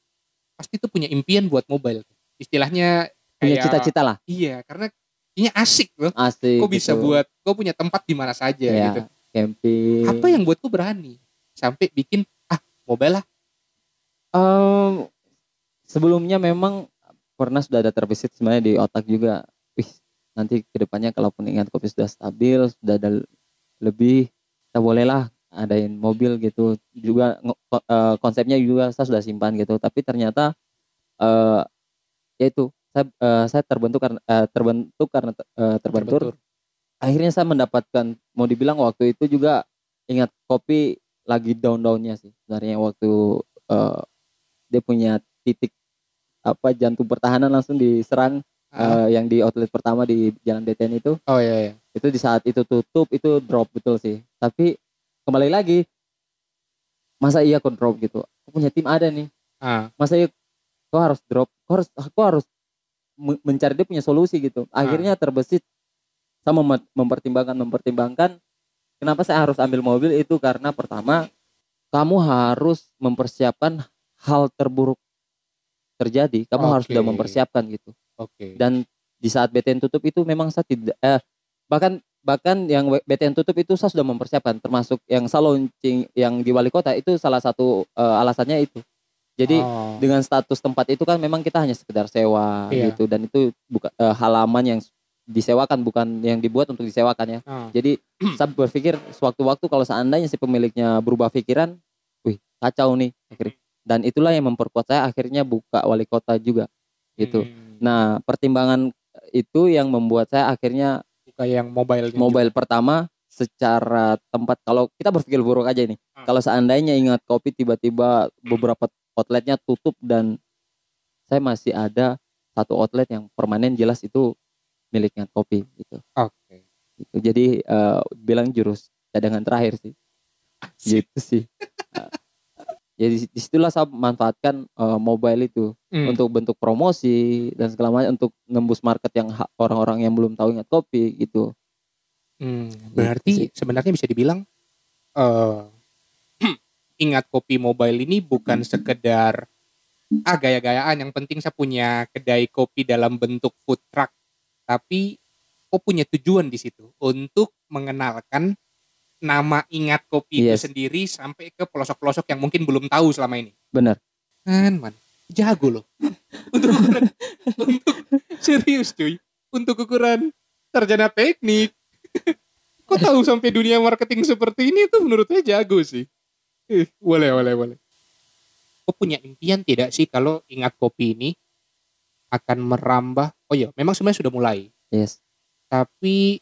pasti tuh punya impian buat mobile. Istilahnya punya cita-cita lah Iya, karena kayaknya asik loh. asik Kok bisa gitu. buat, kok punya tempat di mana saja ya, gitu. camping Apa yang buat kok berani sampai bikin ah mobile lah. Em, sebelumnya memang pernah sudah ada terbesit sebenarnya di otak juga. Nanti ke depannya kalaupun ingat kopi sudah stabil, sudah ada lebih, kita bolehlah adain mobil gitu. Juga eh, konsepnya juga saya sudah simpan gitu. Tapi ternyata eh ya itu saya eh, saya terbentuk karena eh, terbentuk karena eh, terbentur. Terbentur. Akhirnya saya mendapatkan mau dibilang waktu itu juga ingat kopi lagi down-downnya sih sebenarnya waktu eh, dia punya titik apa jantung pertahanan langsung diserang Eh, yang di outlet pertama di Jalan DTN itu. Oh iya iya. itu di saat itu tutup itu drop betul sih. Tapi kembali lagi masa iya kok drop gitu? Aku punya tim ada nih. Ah, masa iya kau harus drop? Kau harus aku harus me- mencari dia punya solusi gitu? Akhirnya terbesit saya mem- mempertimbangkan mempertimbangkan kenapa saya harus ambil mobil itu? Karena pertama kamu harus mempersiapkan hal terburuk terjadi. Kamu harus Oke. sudah mempersiapkan gitu oke. dan di saat BTN tutup itu memang saya tidak eh, bahkan bahkan yang BTN tutup itu saya sudah mempersiapkan termasuk yang saya launching yang di wali kota itu salah satu eh, alasannya itu jadi Oh, dengan status tempat itu kan memang kita hanya sekedar sewa Iya. gitu dan itu bukan eh, halaman yang disewakan bukan yang dibuat untuk disewakan ya ah. jadi saya berpikir sewaktu-waktu kalau seandainya si pemiliknya berubah pikiran wih kacau nih akhirnya dan itulah yang memperkuat saya akhirnya buka wali kota juga gitu Hmm. Nah, pertimbangan itu yang membuat saya akhirnya Buka yang mobile. mobile pertama secara tempat kalau kita berpikir buruk aja ini. Hmm. Kalau seandainya ingat kopi tiba-tiba beberapa outletnya tutup dan saya masih ada satu outlet yang permanen jelas itu miliknya kopi gitu. Oke. gitu. Jadi eh, bilang jurus cadangan terakhir sih. Gitu sih. Jadi di situlah saya manfaatkan eh, mobile itu Hmm. untuk bentuk promosi dan segala macam untuk nembus market yang orang-orang yang belum tahu ingat kopi gitu. Hmm, sih. berarti sebenarnya bisa dibilang eh ingat kopi mobile ini bukan sekedar ah gaya-gayaan yang penting saya punya kedai kopi dalam bentuk food truck tapi kok punya tujuan di situ untuk mengenalkan nama ingat kopi Yes. itu sendiri sampai ke pelosok-pelosok yang mungkin belum tahu selama ini. Bener. Kan, man. Jago loh. untuk ukuran, untuk serius cuy. Untuk ukuran sarjana teknik. Kok tahu sampai dunia marketing seperti ini tuh menurut saya jago sih. Eh, boleh, boleh, boleh. Kok punya impian tidak sih kalau ingat kopi ini akan merambah? Oh iya, memang sebenarnya sudah mulai. Yes. Tapi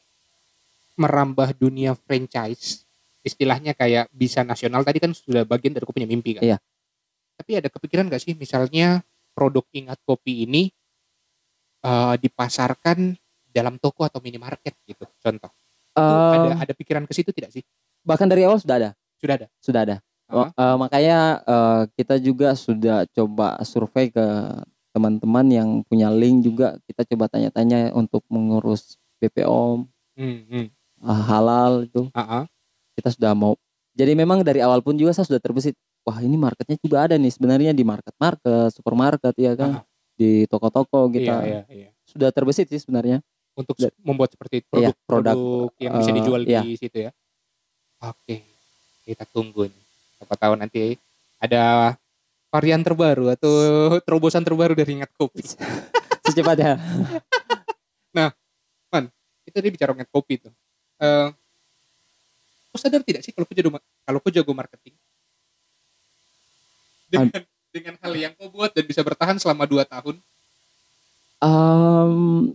merambah dunia franchise, istilahnya kayak bisa nasional tadi kan sudah bagian dari kopinya mimpi kan. Iya. Tapi ada kepikiran gak sih misalnya produk ingat kopi ini eh, dipasarkan dalam toko atau minimarket gitu, contoh. Itu ada ada pikiran ke situ tidak sih? bahkan dari awal sudah ada, Sudah ada. sudah ada. Oh, eh, makanya eh, kita juga sudah coba survei ke teman-teman yang punya link juga kita coba tanya-tanya untuk mengurus BPOM Hmm, hmm. Eh, halal itu ah. kita sudah mau. Jadi memang dari awal pun juga saya sudah terbesit. Wah ini marketnya juga ada nih sebenarnya di market-market, supermarket ya kan, Ah, di toko-toko iya, kita iya, iya. sudah terbesit sih sebenarnya. Untuk Da- membuat seperti Iya, produk, produk, produk yang bisa eh, dijual iya. di situ ya. Oke, kita tunggu nih. Siapa tahu nanti ada varian terbaru atau terobosan terbaru dari ingat kopi. Secepatnya. Itu dia bicara ingat kopi tuh. Eh, kau sadar tidak sih kalau kau jago kalau kau jago marketing dengan dengan hal yang kau buat dan bisa bertahan selama 2 tahun? Em,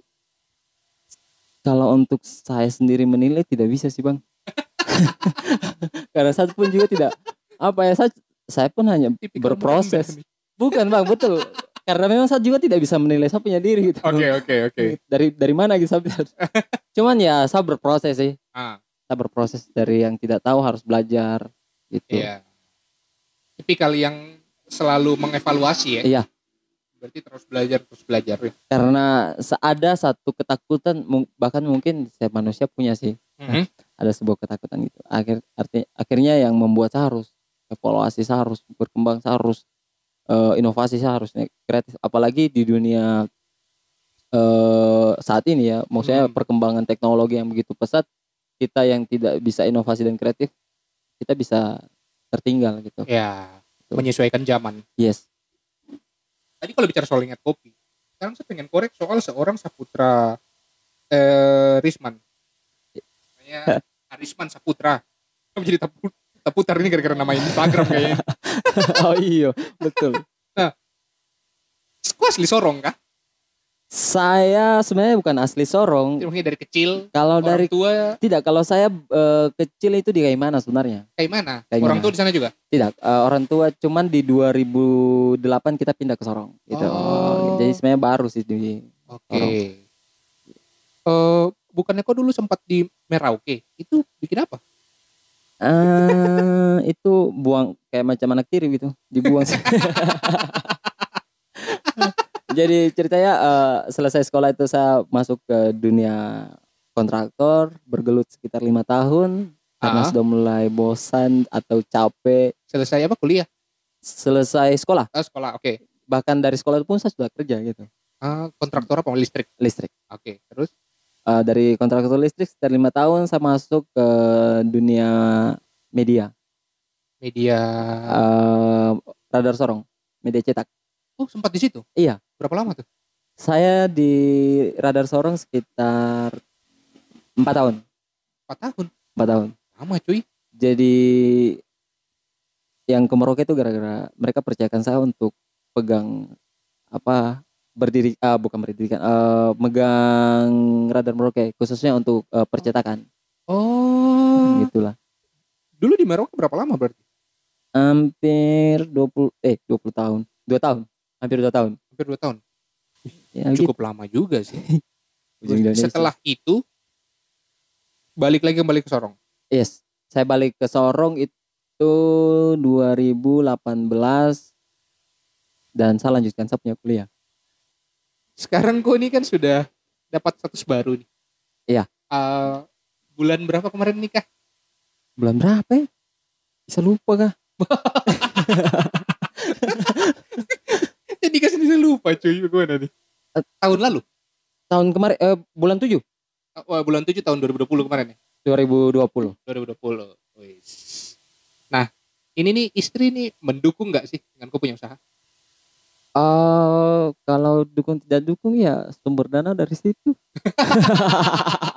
kalau untuk saya sendiri menilai tidak bisa sih bang. Karena saya pun juga tidak apa ya saya saya pun hanya Tipikal berproses. Bukan bang betul. Karena memang saya juga tidak bisa menilai saya punya diri gitu. Oke, oke, oke. Dari dari mana gitu saya Cuman ya saya berproses sih. Ah, Saya berproses dari yang tidak tahu harus belajar gitu. iya. Tipikal yang selalu mengevaluasi ya. Iya. Berarti terus belajar, terus belajar ya. Karena ada satu ketakutan bahkan mungkin setiap manusia punya sih. Mhm. ada sebuah ketakutan gitu. Akhir arti akhirnya yang membuat saya harus evaluasi, saya harus berkembang, saya harus eh, inovasi, saya harus nek- kreatif. Apalagi di dunia eh saat ini ya, maksudnya Hmm. perkembangan teknologi yang begitu pesat, kita yang tidak bisa inovasi dan kreatif, kita bisa tertinggal gitu. Ya, Betul. menyesuaikan zaman. Yes. Tadi kalau bicara soal ingat kopi, sekarang saya pengen korek soal seorang Saputra eh, Risman. Namanya Arisman Saputra. Kok Taputar ini gara-gara nama Instagram kayaknya. oh iya, betul. Kok asli Sorong kah? Saya sebenarnya bukan asli Sorong. Mungkin dari kecil, Kalau orang dari tua tidak, kalau saya eh, kecil itu di kayak mana sebenarnya? kayak mana? Kayak orang tua di sana juga? Tidak, eh, orang tua cuman di 2008 kita pindah ke Sorong gitu. Oh. Jadi sebenarnya baru sih di Oke. Sorong. Eh, bukannya kok dulu sempat di Merauke? Itu bikin apa? Eh itu buang kayak macam anak tiri gitu, dibuang. Jadi ceritanya eh, selesai sekolah itu saya masuk ke dunia kontraktor, bergelut sekitar lima tahun karena Ah. sudah mulai bosan atau capek. Selesai apa kuliah? Selesai sekolah, Ah, sekolah. Oke. bahkan dari sekolah pun saya sudah kerja gitu, Ah, kontraktor apa? Listrik. listrik. Oke. Terus? Eh, dari kontraktor listrik sekitar lima tahun saya masuk ke dunia media Media. Eh, radar sorong media cetak Oh, sempat di situ? Iya. Berapa lama tuh? saya di radar sorong sekitar empat tahun 4 tahun. empat tahun Lama cuy. jadi yang ke Merauke itu gara-gara mereka percayakan saya untuk pegang apa berdiri ah bukan berdirikan eh, megang radar Merauke khususnya untuk eh, percetakan Oh. gitulah Dulu di Merauke berapa lama berarti? hampir 20 eh 20 tahun dua tahun hampir dua tahun Hampir 2 tahun. ya, gitu. Cukup lama juga sih. Setelah itu balik lagi kembali ke Sorong. Yes, saya balik ke Sorong itu 2018 dan saya lanjutkan saya punya kuliah. Sekarang kok ini kan sudah dapat status baru nih. Iya. Eh, bulan berapa kemarin nikah? Bulan berapa ya? Bisa lupa kah? Jadi nikah sendiri lupa cuy. Gimana nih? Eh. Tahun lalu? Tahun kemarin eh, bulan 7. Oh, bulan 7 tahun 2020 kemarin ya? 2020. 2020. Wis. Nah, ini nih istri nih mendukung nggak sih dengan kau punya usaha? Eh kalau dukung tidak dukung ya sumber dana dari situ.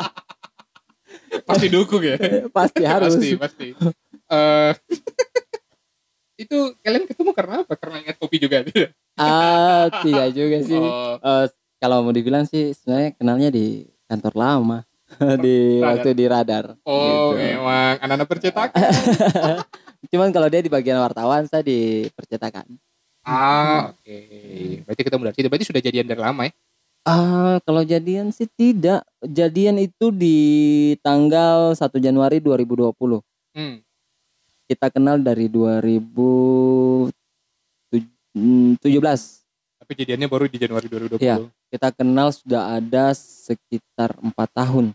Pasti dukung ya. Pasti harus. Pasti, pasti. Eh, itu kalian ketemu karena apa? Karena ingat kopi juga tidak? Ah, tidak juga sih. Oh, Eh, kalau mau dibilang sih sebenarnya kenalnya di kantor lama. di Radar. waktu di radar. oh Gitu. memang anak-anak percetakan. Cuman kalau dia di bagian wartawan, saya di percetakan. Ah, oke. Berarti ketemu dari situ. Berarti sudah jadian dari lama ya? Ah, kalau jadian sih tidak. Jadian itu di tanggal 1 Januari 2020. Hmm. Kita kenal dari 2017. Tapi jadiannya baru di Januari 2020. Iya. Kita kenal sudah ada sekitar empat tahun.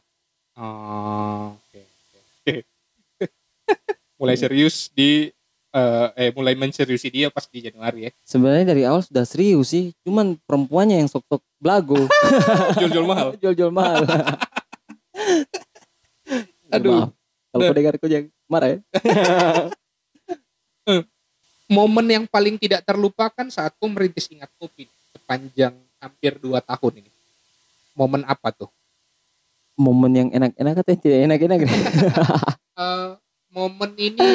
Oh, oke. oke. mulai serius di eh, eh mulai menseriusi dia pas di Januari ya. Sebenarnya dari awal sudah serius sih, cuman perempuannya yang sok-sok belago, Jual-jual mahal. jual-jual mahal. Aduh. Maaf. Kalau kau dengar kau jangan marah ya. Momen yang paling tidak terlupakan saat kau merintis ingat kopi sepanjang hampir 2 tahun ini. Momen apa tuh? Momen yang enak-enak atau yang tidak enak-enak? Eh, momen ini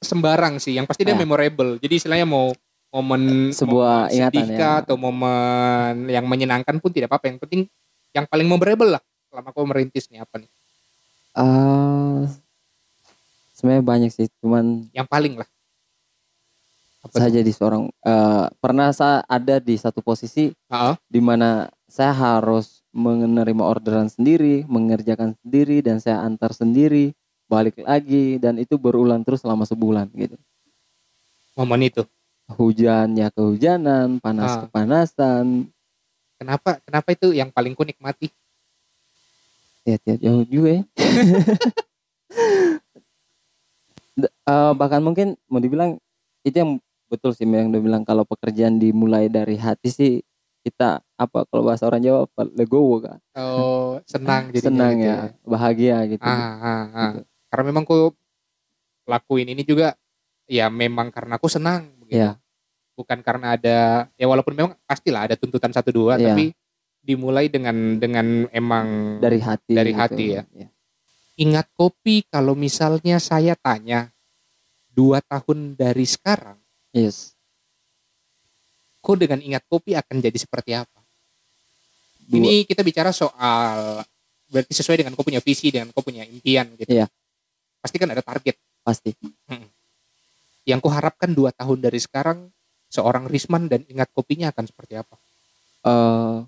sembarang sih. Yang pasti dia Ah. memorable. Jadi istilahnya mau momen Sebuah momen ingatan ya. atau momen yang menyenangkan pun tidak apa-apa. Yang penting yang paling memorable lah selama kau merintis nih apa nih? Ah, sebenarnya banyak sih, cuman Yang paling lah. Apa saya tuh? jadi seorang eh, pernah saya ada di satu posisi Ah, di mana saya harus menerima orderan sendiri, mengerjakan sendiri dan saya antar sendiri, balik lagi dan itu berulang terus selama sebulan gitu. momen itu. Hujan ya kehujanan, panas Ah. kepanasan, Kenapa? Kenapa itu yang paling ku nikmati? ya tiap jauh juga ya. Eh, bahkan mungkin mau dibilang itu yang betul sih yang udah bilang kalau pekerjaan dimulai dari hati sih kita apa kalau bahasa orang Jawa legowo kan Oh, senang jadi senang ya bahagia gitu Ah, ah, ah. Gitu. Karena memang ku lakuin ini juga ya memang karena aku senang begitu. Iya. Bukan karena ada ya walaupun memang pastilah ada tuntutan satu dua Iya. tapi dimulai dengan dengan emang dari hati Dari gitu. hati ya. Ya. ingat kopi kalau misalnya saya tanya dua tahun dari sekarang yes kok dengan ingat kopi akan jadi seperti apa? Dua- Ini kita bicara soal berarti sesuai dengan kau punya visi dengan kau punya impian gitu. Iya. Pasti kan ada target. pasti Yang kau harapkan dua tahun dari sekarang seorang Risman dan ingat kopinya akan seperti apa? eh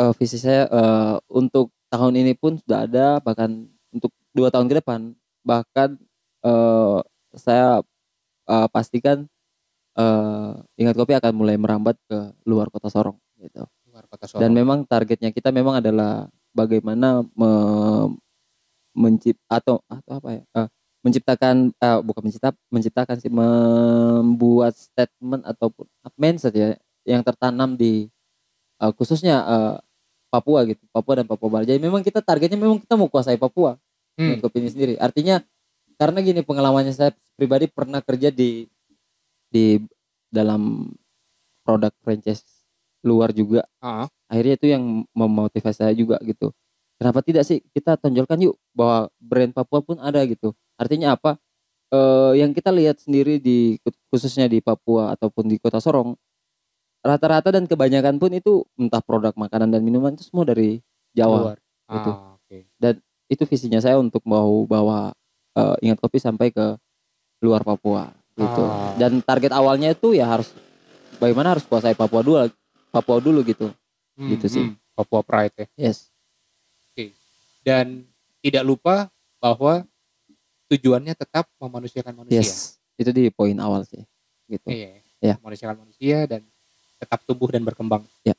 eh, visi saya eh, untuk tahun ini pun sudah ada bahkan untuk dua tahun ke depan bahkan eh, saya eh, pastikan eh, ingat kopi akan mulai merambat ke luar kota Sorong gitu Luar kota Sorong. dan memang targetnya kita memang adalah bagaimana me- mencip atau atau apa ya eh, menciptakan eh, bukan mencipta menciptakan sih membuat statement ataupun mindset ya yang tertanam di eh, khususnya eh, Papua gitu Papua dan Papua Barat. Jadi memang kita targetnya memang kita mau kuasai Papua Hmm. ini sendiri. Artinya karena gini pengalamannya saya pribadi pernah kerja di di dalam produk franchise luar juga. Ah, akhirnya itu yang memotivasi saya juga gitu kenapa tidak sih kita tonjolkan yuk bahwa brand Papua pun ada gitu artinya apa Eh yang kita lihat sendiri di khususnya di Papua ataupun di kota Sorong rata-rata dan kebanyakan pun itu entah produk makanan dan minuman itu semua dari Jawa luar. gitu. Ah, oke. itu visinya saya untuk mau bawa eh, ingat kopi sampai ke luar Papua gitu Ah. dan target awalnya itu ya harus bagaimana harus kuasai Papua dulu Papua dulu gitu Hmm, Gitu sih. hmm. Papua Pride ya. yes Dan tidak lupa bahwa tujuannya tetap memanusiakan manusia. yes itu di poin awal sih gitu Iya. Iya. Memanusiakan manusia dan tetap tumbuh dan berkembang. Iya.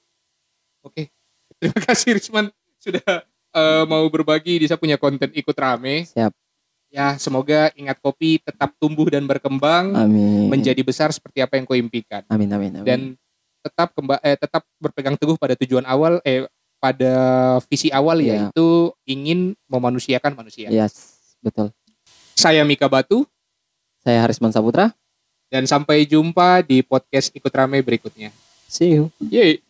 Oke. Terima kasih Risman sudah eh, mau berbagi di saya punya konten ikut rame. siap Ya, semoga ingat kopi tetap tumbuh dan berkembang amin menjadi besar seperti apa yang kau impikan amin amin amin dan tetap kemba eh, tetap berpegang teguh pada tujuan awal eh pada visi awal Iya. yaitu ingin memanusiakan manusia. Yes, betul. Saya Mika Batu Saya Harisman Saputra. dan sampai jumpa di podcast ikut rame berikutnya. See you. Yeay.